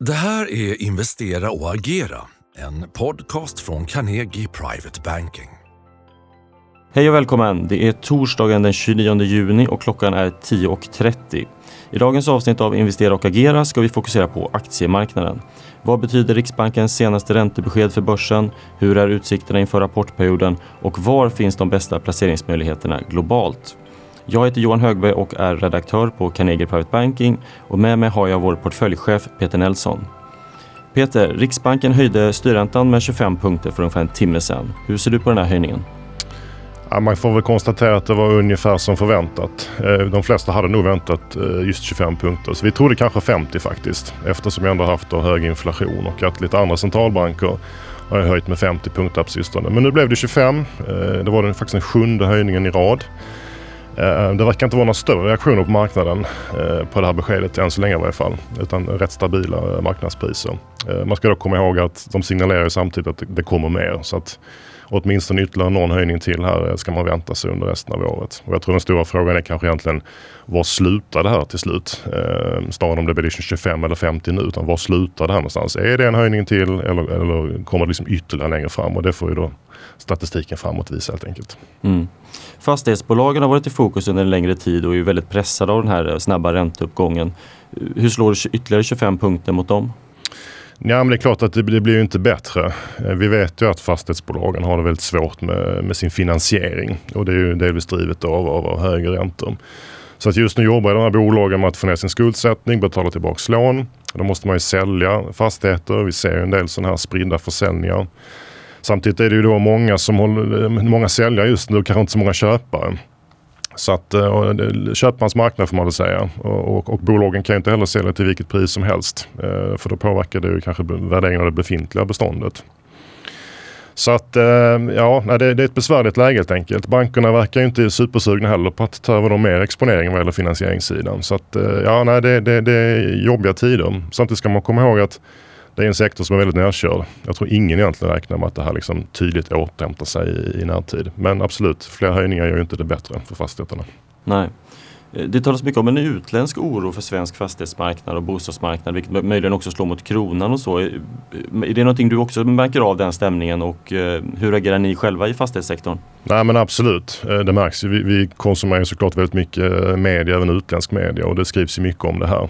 Det här är Investera och agera, en podcast från Carnegie Private Banking. Hej och välkommen! Det är torsdagen den 29 juni och klockan är 10.30. I dagens avsnitt av Investera och agera ska vi fokusera på aktiemarknaden. Vad betyder Riksbankens senaste räntebesked för börsen? Hur är utsikterna inför rapportperioden? Och var finns de bästa placeringsmöjligheterna globalt? Jag heter Johan Högberg och är redaktör på Carnegie Private Banking och med mig har jag vår portföljchef Peter Nelson. Peter, Riksbanken höjde styrräntan med 25 punkter för ungefär en timme sedan. Hur ser du på den här höjningen? Ja, man får väl konstatera att det var ungefär som förväntat. Eh, de flesta hade nog väntat eh, just 25 punkter. Så vi trodde kanske 50 faktiskt. Eftersom vi ändå haft hög inflation och att lite andra centralbanker har höjt med 50 punkter på sistone. Men nu blev det 25. Eh, det var faktiskt den sjunde höjningen i rad. Eh, det verkar inte vara några större reaktioner på marknaden eh, på det här beskedet än så länge i varje fall. Utan rätt stabila eh, marknadspriser. Man ska dock komma ihåg att de signalerar samtidigt att det kommer mer. Så att åtminstone ytterligare någon höjning till här ska man vänta sig under resten av året. Och jag tror den stora frågan är kanske egentligen var slutar det här till slut? Eh, snarare om det blir liksom 25 eller 50 nu, utan var slutar det här någonstans? Är det en höjning till eller, eller kommer det liksom ytterligare längre fram? Och det får ju då statistiken framåt visa helt enkelt. Mm. Fastighetsbolagen har varit i fokus under en längre tid och är väldigt pressade av den här snabba ränteuppgången. Hur slår ytterligare 25 punkter mot dem? Ja, men det är klart att det, det blir ju inte bättre. Eh, vi vet ju att fastighetsbolagen har det väldigt svårt med, med sin finansiering och det är ju delvis drivet av, av, av högre räntor. Så att just nu jobbar de här bolagen med att få ner sin skuldsättning, betala tillbaka lån. Då måste man ju sälja fastigheter. Vi ser ju en del sådana här spridda försäljningar. Samtidigt är det ju då många, som håller, eh, många säljare just nu, och kanske inte så många köpare. Så att eh, köparens marknad får man väl säga. Och, och, och, bolagen kan ju inte heller sälja till vilket pris som helst. Eh, för då påverkar det ju kanske värderingen av det befintliga beståndet. Så att ja, det, det är ett besvärligt läge helt enkelt. Bankerna verkar ju inte supersugna heller på att ta över mer exponering vad gäller finansieringssidan. Så att ja, nej, det, det, det är jobbiga tider. Samtidigt ska man komma ihåg att det är en sektor som är väldigt nerkörd. Jag tror ingen egentligen räknar med att det här liksom tydligt återhämtar sig i, i närtid. Men absolut, fler höjningar gör ju inte det bättre för fastigheterna. Nej. Eh, det talas mycket om en utländsk oro för svensk fastighetsmarknad och bostadsmarknad vilket möjligen också slår mot kronan och så. Eh, är det någonting du också märker av den stämningen och eh, hur agerar ni själva i fastighetssektorn? Nej men absolut, det märks. Vi, vi konsumerar såklart väldigt mycket media, även utländsk media och det skrivs ju mycket om det här.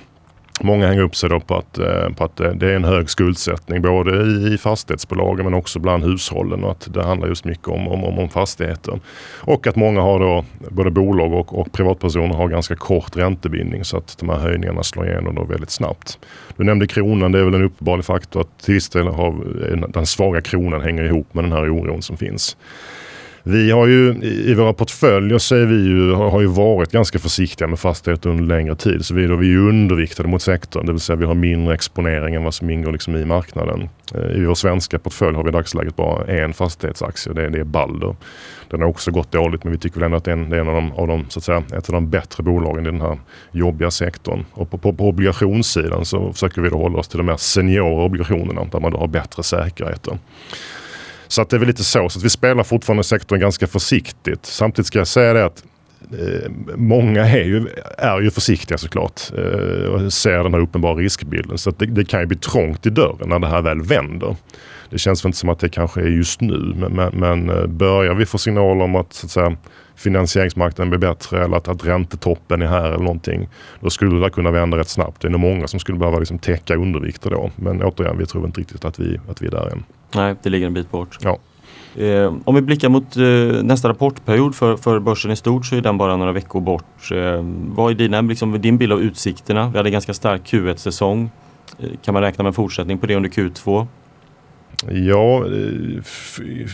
Många hänger upp sig då på att, eh, på att eh, det är en hög skuldsättning både i fastighetsbolagen men också bland hushållen och att det handlar just mycket om, om, om fastigheter. Och att många har då, både bolag och, och privatpersoner har ganska kort räntebindning så att de här höjningarna slår igenom då väldigt snabbt. Du nämnde kronan, det är väl en uppenbar faktor att till viss del har eh, den svaga kronan hänger ihop med den här oron som finns. Vi har ju i våra portföljer så är vi ju, har ju varit ganska försiktiga med fastigheter under längre tid. Så vi, då, vi är underviktade mot sektorn, det vill säga vi har mindre exponering än vad som ingår liksom i marknaden. Eh, I vår svenska portfölj har vi i dagsläget bara en fastighetsaktie, det, det är Balder. Den har också gått dåligt men vi tycker väl ändå att det är en, det är en av, de, av de, så att säga, ett av de bättre bolagen i den här jobbiga sektorn. Och på, på, på obligationssidan så försöker vi då hålla oss till de mer seniora obligationerna där man då har bättre säkerheter. Så att det är väl lite så. Så att vi spelar fortfarande sektorn ganska försiktigt. Samtidigt ska jag säga det att eh, många är ju, är ju försiktiga såklart eh, och ser den här uppenbara riskbilden. Så det, det, kan ju bli trångt i dörren när det här väl vänder. Det känns väl inte som att det kanske är just nu men, men, men eh, börjar vi få signaler om att, så att säga, finansieringsmarknaden blir bättre eller att, att räntetoppen är här eller någonting. Då skulle det kunna vända rätt snabbt. Det är nog många som skulle behöva liksom täcka undervikter då. Men återigen, vi tror inte riktigt att vi, att vi är där än. Nej, det ligger en bit bort. Ja. Eh, om vi blickar mot eh, nästa rapportperiod för, för börsen i stort så är den bara några veckor bort. Eh, vad är dina, liksom, din bild av utsikterna? Vi hade en ganska stark Q1-säsong. Eh, kan man räkna med en fortsättning på det under Q2? Ja, eh,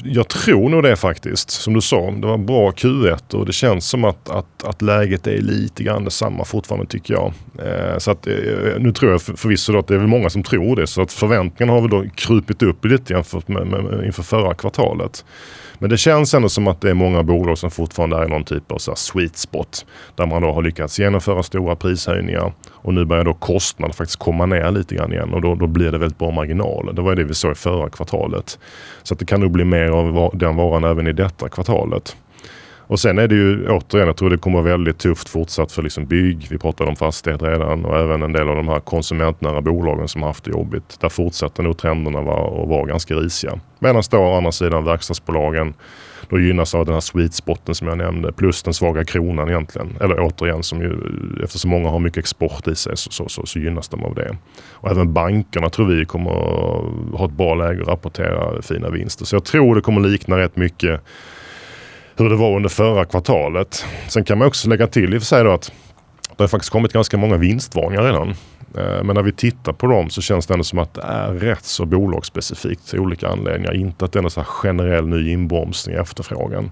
jag tror nog det faktiskt. Som du sa, det var bra Q1 och det känns som att, att, att läget är lite grann detsamma fortfarande tycker jag. Eh, så att, eh, nu tror jag förvisso att det är väl många som tror det så att förväntningarna har väl då krupit upp lite jämfört med, med, med inför förra kvartalet. Men det känns ändå som att det är många bolag som fortfarande är i någon typ av så sweet spot. Där man då har lyckats genomföra stora prishöjningar och nu börjar då kostnaden faktiskt komma ner lite grann igen och då, då blir det väldigt bra marginal. Det var det vi såg i förra kvartalet. Så att det kan nog bli mer av den varan även i detta kvartalet. Och sen är det ju återigen, jag tror det kommer vara väldigt tufft fortsatt för liksom bygg. Vi pratade om fastighet redan och även en del av de här konsumentnära bolagen som har haft det jobbigt. Där fortsatte nog trenderna vara, att vara ganska risiga. Medan då å andra sidan verkstadsbolagen då gynnas av den här sweet spoten som jag nämnde plus den svaga kronan egentligen. Eller återigen, som ju, eftersom många har mycket export i sig så, så, så, så gynnas de av det. Och även bankerna tror vi kommer ha ett bra läge att rapportera fina vinster. Så jag tror det kommer likna rätt mycket hur det var under förra kvartalet. Sen kan man också lägga till i och för sig då att det har faktiskt kommit ganska många vinstvarningar redan. Eh, men när vi tittar på dem så känns det ändå som att det är rätt så bolagsspecifikt till olika anledningar. Inte att det är någon generell ny inbromsning i efterfrågan.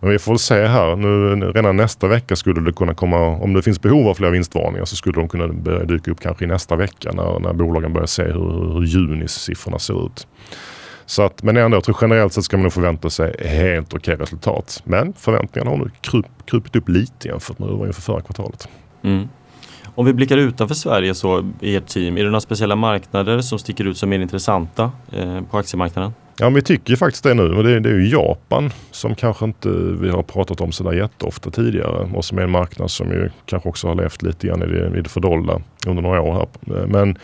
Men vi får väl se här. Nu, redan nästa vecka skulle det kunna komma, om det finns behov av fler vinstvarningar så skulle de kunna börja dyka upp kanske i nästa vecka när, när bolagen börjar se hur, hur junis siffrorna ser ut. Så att, men ändå, jag tror generellt sett ska man nog förvänta sig helt okej resultat. Men förväntningarna har nu kryp, krupit upp lite jämfört med hur det var inför förra kvartalet. Mm. Om vi blickar utanför Sverige så i ert team, är det några speciella marknader som sticker ut som mer intressanta eh, på aktiemarknaden? Ja, vi tycker faktiskt det nu. Och det, det är ju Japan som kanske inte vi har pratat om sådär jätteofta tidigare och som är en marknad som ju kanske också har levt lite grann i det, i det fördolda under några år här. Men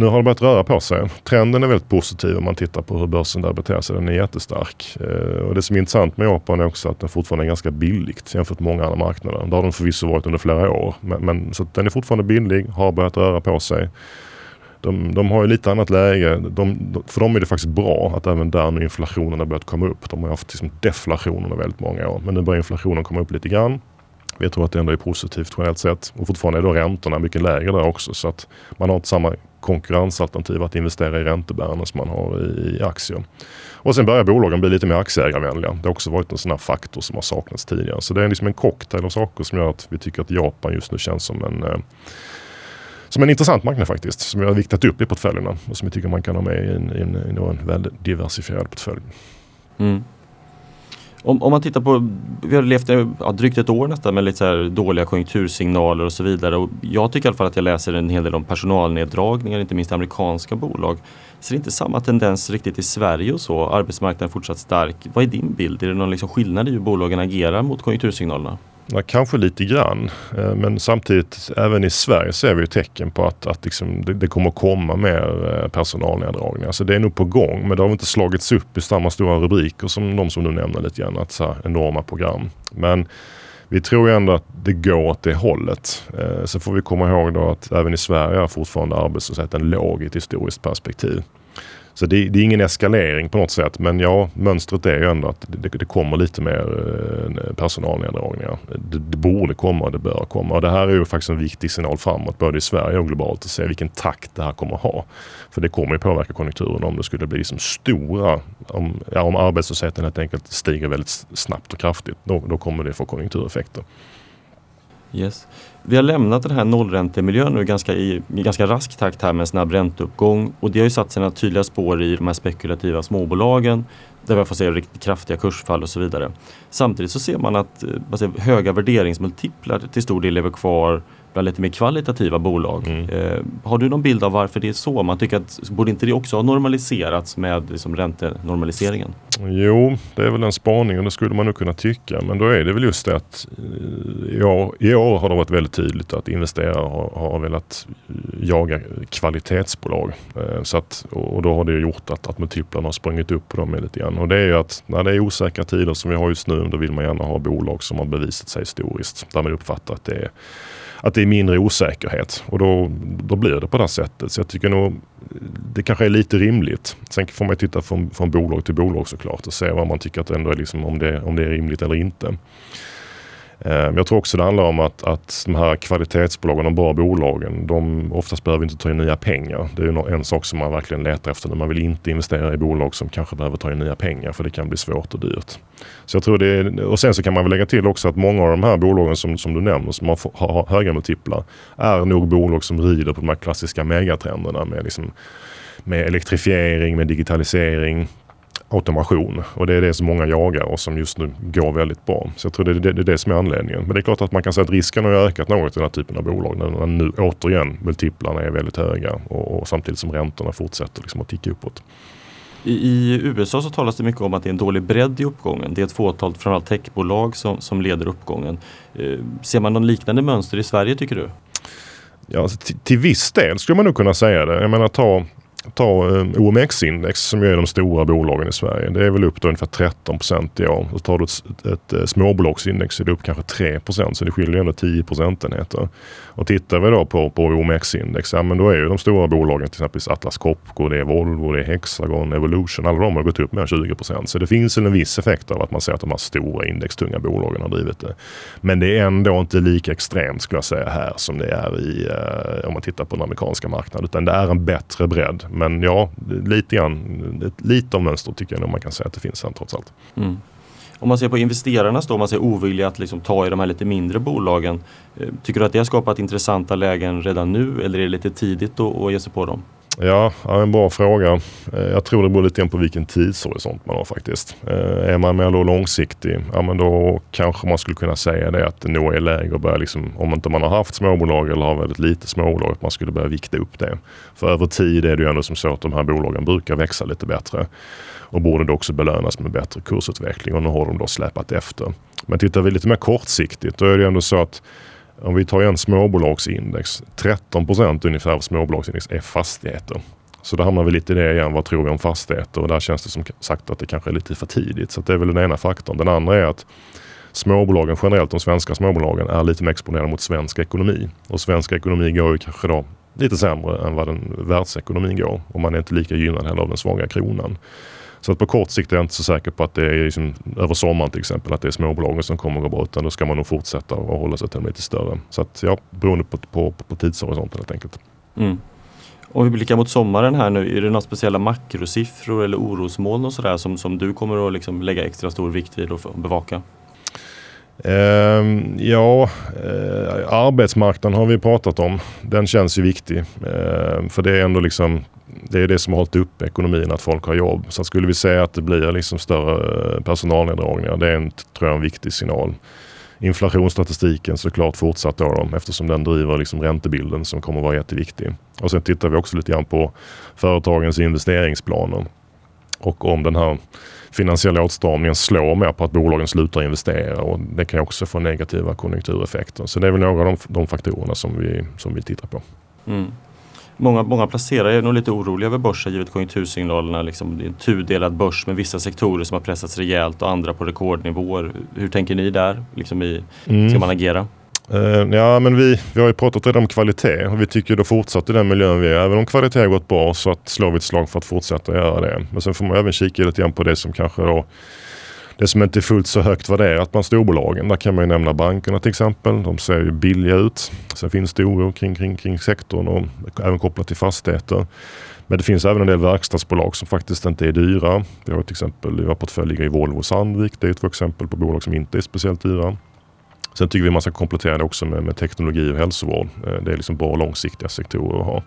nu har det börjat röra på sig. Trenden är väldigt positiv om man tittar på hur börsen där beter sig. Den är jättestark. Eh, och det som är intressant med Japan är också att den fortfarande är ganska billigt jämfört med många andra marknader. Det har den förvisso varit under flera år. Men, men så den är fortfarande billig, har börjat röra på sig. De, de har ju lite annat läge. De, för dem är det faktiskt bra att även där nu inflationen har börjat komma upp. De har haft liksom deflation under väldigt många år. Men nu börjar inflationen komma upp lite grann. Vi tror att det ändå är positivt generellt sett. Och fortfarande är då räntorna mycket lägre där också. Så att man har inte samma konkurrensalternativ att investera i räntebärande som man har i aktier. Och sen börjar bolagen bli lite mer aktieägarvänliga. Det har också varit en sån här faktor som har saknats tidigare. Så det är liksom en cocktail av saker som gör att vi tycker att Japan just nu känns som en eh, som en intressant marknad faktiskt. Som vi har viktat upp i portföljerna och som vi tycker man kan ha med i en, i en, i en väldigt diversifierad portfölj. Mm. Om, om, man tittar på, vi har levt ja, drygt ett år nästan med lite så dåliga konjunktursignaler och så vidare. Och jag tycker i alla fall att jag läser en hel del om personalneddragningar, inte minst amerikanska bolag. Ser inte samma tendens riktigt i Sverige och så? Arbetsmarknaden är fortsatt stark. Vad är din bild? Är det någon liksom skillnad i hur bolagen agerar mot konjunktursignalerna? Ja, kanske lite grann. Eh, men samtidigt även i Sverige ser vi tecken på att, att liksom det, det kommer komma mer eh, personalneddragningar. Så det är nog på gång. Men det har inte slagits upp i samma stora rubriker som de som du nämner lite grann. Att så här, enorma program. Men vi tror ju ändå att det går åt det hållet. Eh, så får vi komma ihåg då att även i Sverige är fortfarande arbetslösheten låg i ett historiskt perspektiv. Så det, det, är ingen eskalering på något sätt. Men ja, mönstret är ju ändå att det, det kommer lite mer eh, personalneddragningar. Det, det borde komma och det bör komma. Och det här är ju faktiskt en viktig signal framåt, både i Sverige och globalt, att se vilken takt det här kommer att ha. För det kommer ju påverka konjunkturen om det skulle bli liksom stora, om, ja, om arbetslösheten helt enkelt stiger väldigt snabbt och kraftigt. Då, då kommer det få konjunktureffekter. Yes. Vi har lämnat den här nollräntemiljön nu ganska i, i ganska rask takt här med en snabb ränteuppgång och det har ju satt sina tydliga spår i de här spekulativa småbolagen där vi får se riktigt kraftiga kursfall och så vidare. Samtidigt så ser man att eh, säger, höga värderingsmultiplar till stor del lever kvar bland lite mer kvalitativa bolag. Mm. Eh, har du någon bild av varför det är så? Man tycker att borde inte det också ha normaliserats med liksom, räntenormaliseringen? Jo, det är väl en spaning och det skulle man nog kunna tycka. Men då är det väl just det att eh, i år, i år har det varit väldigt tydligt att investerare har, har velat jaga kvalitetsbolag. Eh, så att, och då har det gjort att, att multiplarna har sprungit upp på dem lite grann. Och det är ju att när det är osäkra tider som vi har just nu, då vill man gärna ha bolag som har bevisat sig historiskt. Där man uppfattar att det är att det är mindre osäkerhet och då, då blir det på det sättet. Så jag tycker nog det kanske är lite rimligt. Sen får man titta från, från bolag till bolag såklart och se vad man tycker att det ändå är liksom, om, det, om det är rimligt eller inte. Men jag tror också det handlar om att, att de här kvalitetsbolagen, de bra bolagen, de oftast behöver inte ta in nya pengar. Det är ju en sak som man verkligen letar efter. Man vill inte investera i bolag som kanske behöver ta in nya pengar för det kan bli svårt och dyrt. Så jag tror det är, och sen så kan man väl lägga till också att många av de här bolagen som, som du nämner som har, har höga multiplar är nog bolag som rider på de här klassiska megatrenderna med, liksom, med elektrifiering, med digitalisering, automation. Och det är det som många jagar och som just nu går väldigt bra. Så jag tror det är det, det, är det som är anledningen. Men det är klart att man kan säga att risken har ökat något i den här typen av bolag. När nu återigen multiplarna är väldigt höga och, och samtidigt som räntorna fortsätter liksom att ticka uppåt. I, USA så talas det mycket om att det är en dålig bredd i uppgången. Det är ett fåtal, framförallt techbolag, som, som leder uppgången. Eh, ser man någon liknande mönster i Sverige tycker du? Ja, alltså, till, till viss del skulle man nog kunna säga det. Jag menar ta Ta eh, OMX-index som är de stora bolagen i Sverige. Det är väl upp då ungefär 13 procent i år. Och tar du ett, ett, ett småbolagsindex så är det upp kanske 3 procent. Så det skiljer ändå 10 procentenheter. Och tittar vi då på, på OMX-index, ja men då är ju de stora bolagen till exempel Atlas Copco, det är Volvo, det är Hexagon, Evolution. Alla de har gått upp med 20 procent. Så det finns en viss effekt av att man ser att de här stora indextunga bolagen har drivit det. Men det är ändå inte lika extremt skulle jag säga här som det är i, eh, om man tittar på den amerikanska marknaden. Utan det är en bättre bredd. Men ja, lite grann, lite av mönster tycker jag nog man kan säga att det finns här trots allt. Mm. Om man ser på investerarnas då, om man ser ovilja att liksom ta i de här lite mindre bolagen. Eh, tycker du att det har skapat intressanta lägen redan nu eller är det lite tidigt att ge sig på dem? Ja, en bra fråga. Eh, jag tror det beror lite på vilken tidshorisont man har faktiskt. Eh, är man mer långsiktig, ja men då kanske man skulle kunna säga det att det nog är läge att börja, liksom, om inte man har haft småbolag eller har väldigt lite småbolag, att man skulle börja vikta upp det. För över tid är det ju ändå som så att de här bolagen brukar växa lite bättre och borde då också belönas med bättre kursutveckling och nu har de då släpat efter. Men tittar vi lite mer kortsiktigt, då är det ju ändå så att om vi tar igen småbolagsindex, 13 procent ungefär av småbolagsindex är fastigheter. Så då hamnar vi lite i det igen. Vad tror vi om fastigheter? Och där känns det som sagt att det kanske är lite för tidigt. Så det är väl den ena faktorn. Den andra är att småbolagen generellt, de svenska småbolagen, är lite mer exponerade mot svensk ekonomi. Och svensk ekonomi går ju kanske då lite sämre än vad den världsekonomin går. Och man är inte lika gynnad heller av den svaga kronan. Så att på kort sikt är jag inte så säker på att det är liksom, över sommaren till exempel, att det är småbolagen som kommer att gå bra. Utan då ska man nog fortsätta och hålla sig till de lite större. Så att ja, beroende på, på, på tidshorisonten helt enkelt. Mm. Om vi blickar mot sommaren här nu, är det några speciella makrosiffror eller orosmoln och sådär som, som du kommer att liksom lägga extra stor vikt vid och bevaka? Uh, ja, uh, arbetsmarknaden har vi pratat om. Den känns ju viktig. Uh, för det är ändå liksom det är det som har hållit upp ekonomin, att folk har jobb. Så skulle vi säga att det blir liksom större eh, personalneddragningar, det är en, tror jag, en viktig signal. Inflationsstatistiken såklart fortsatt då, då eftersom den driver liksom räntebilden som kommer att vara jätteviktig. Och sen tittar vi också lite grann på företagens investeringsplaner. Och om den här finansiella åtstramningen slår mer på att bolagen slutar investera och det kan också få negativa konjunktureffekter. Så det är väl några av de, de faktorerna som vi, som vi tittar på. Mm. Många, många placerare är nog lite oroliga över börsen givet konjunktursignalerna. Liksom, det är en tudelad börs med vissa sektorer som har pressats rejält och andra på rekordnivåer. Hur tänker ni där? Liksom i, mm. Ska man agera? Uh, ja, men vi, vi har ju pratat redan om kvalitet och vi tycker då fortsatt i den miljön vi är. Även om kvalitet har gått bra så att slår vi ett slag för att fortsätta göra det. Men sen får man även kika lite grann på det som kanske då det som inte är fullt så högt värderat bland storbolagen. Där kan man ju nämna bankerna till exempel. De ser ju billiga ut. Sen finns det oro kring, kring, kring sektorn och även kopplat till fastigheter. Men det finns även en del verkstadsbolag som faktiskt inte är dyra. Vi har till exempel i vår portfölj ligger i Volvo Sandvik. Det är ett exempel på bolag som inte är speciellt dyra. Sen tycker vi man ska komplettera det också med, med teknologi och hälsovård. Eh, det är liksom bra långsiktiga sektorer att ha.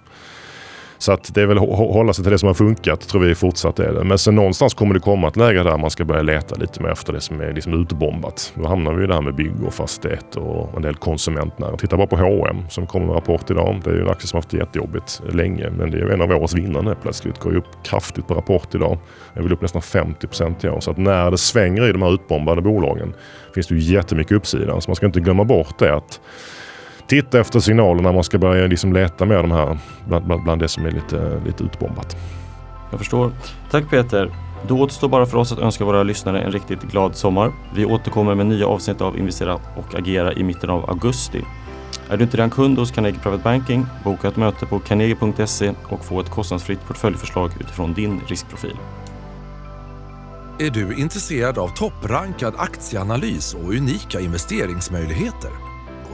Så att det är väl att hålla sig till det som har funkat, tror vi fortsatt är det. Men sen någonstans kommer det komma ett läge där man ska börja leta lite mer efter det som är liksom utbombat. Då hamnar vi i det här med bygg och fastighet och en del konsumentnära. Titta bara på H&M som kommer med rapport idag. Det är ju en aktie som haft det jättejobbigt länge, men det är ju en av årets vinnare plötsligt. Går ju upp kraftigt på rapport idag. Jag vill upp nästan 50 procent i år. Så att när det svänger i de här utbombade bolagen finns det ju jättemycket uppsida. Så man ska inte glömma bort det att titta efter signaler när man ska börja liksom leta med de här bland, bland, bland det som är lite, lite utbombat. Jag förstår. Tack Peter. Då återstår bara för oss att önska våra lyssnare en riktigt glad sommar. Vi återkommer med nya avsnitt av Investera och agera i mitten av augusti. Är du inte redan kund hos Carnegie Private Banking, boka ett möte på carnegie.se och få ett kostnadsfritt portföljförslag utifrån din riskprofil. Är du intresserad av topprankad aktieanalys och unika investeringsmöjligheter?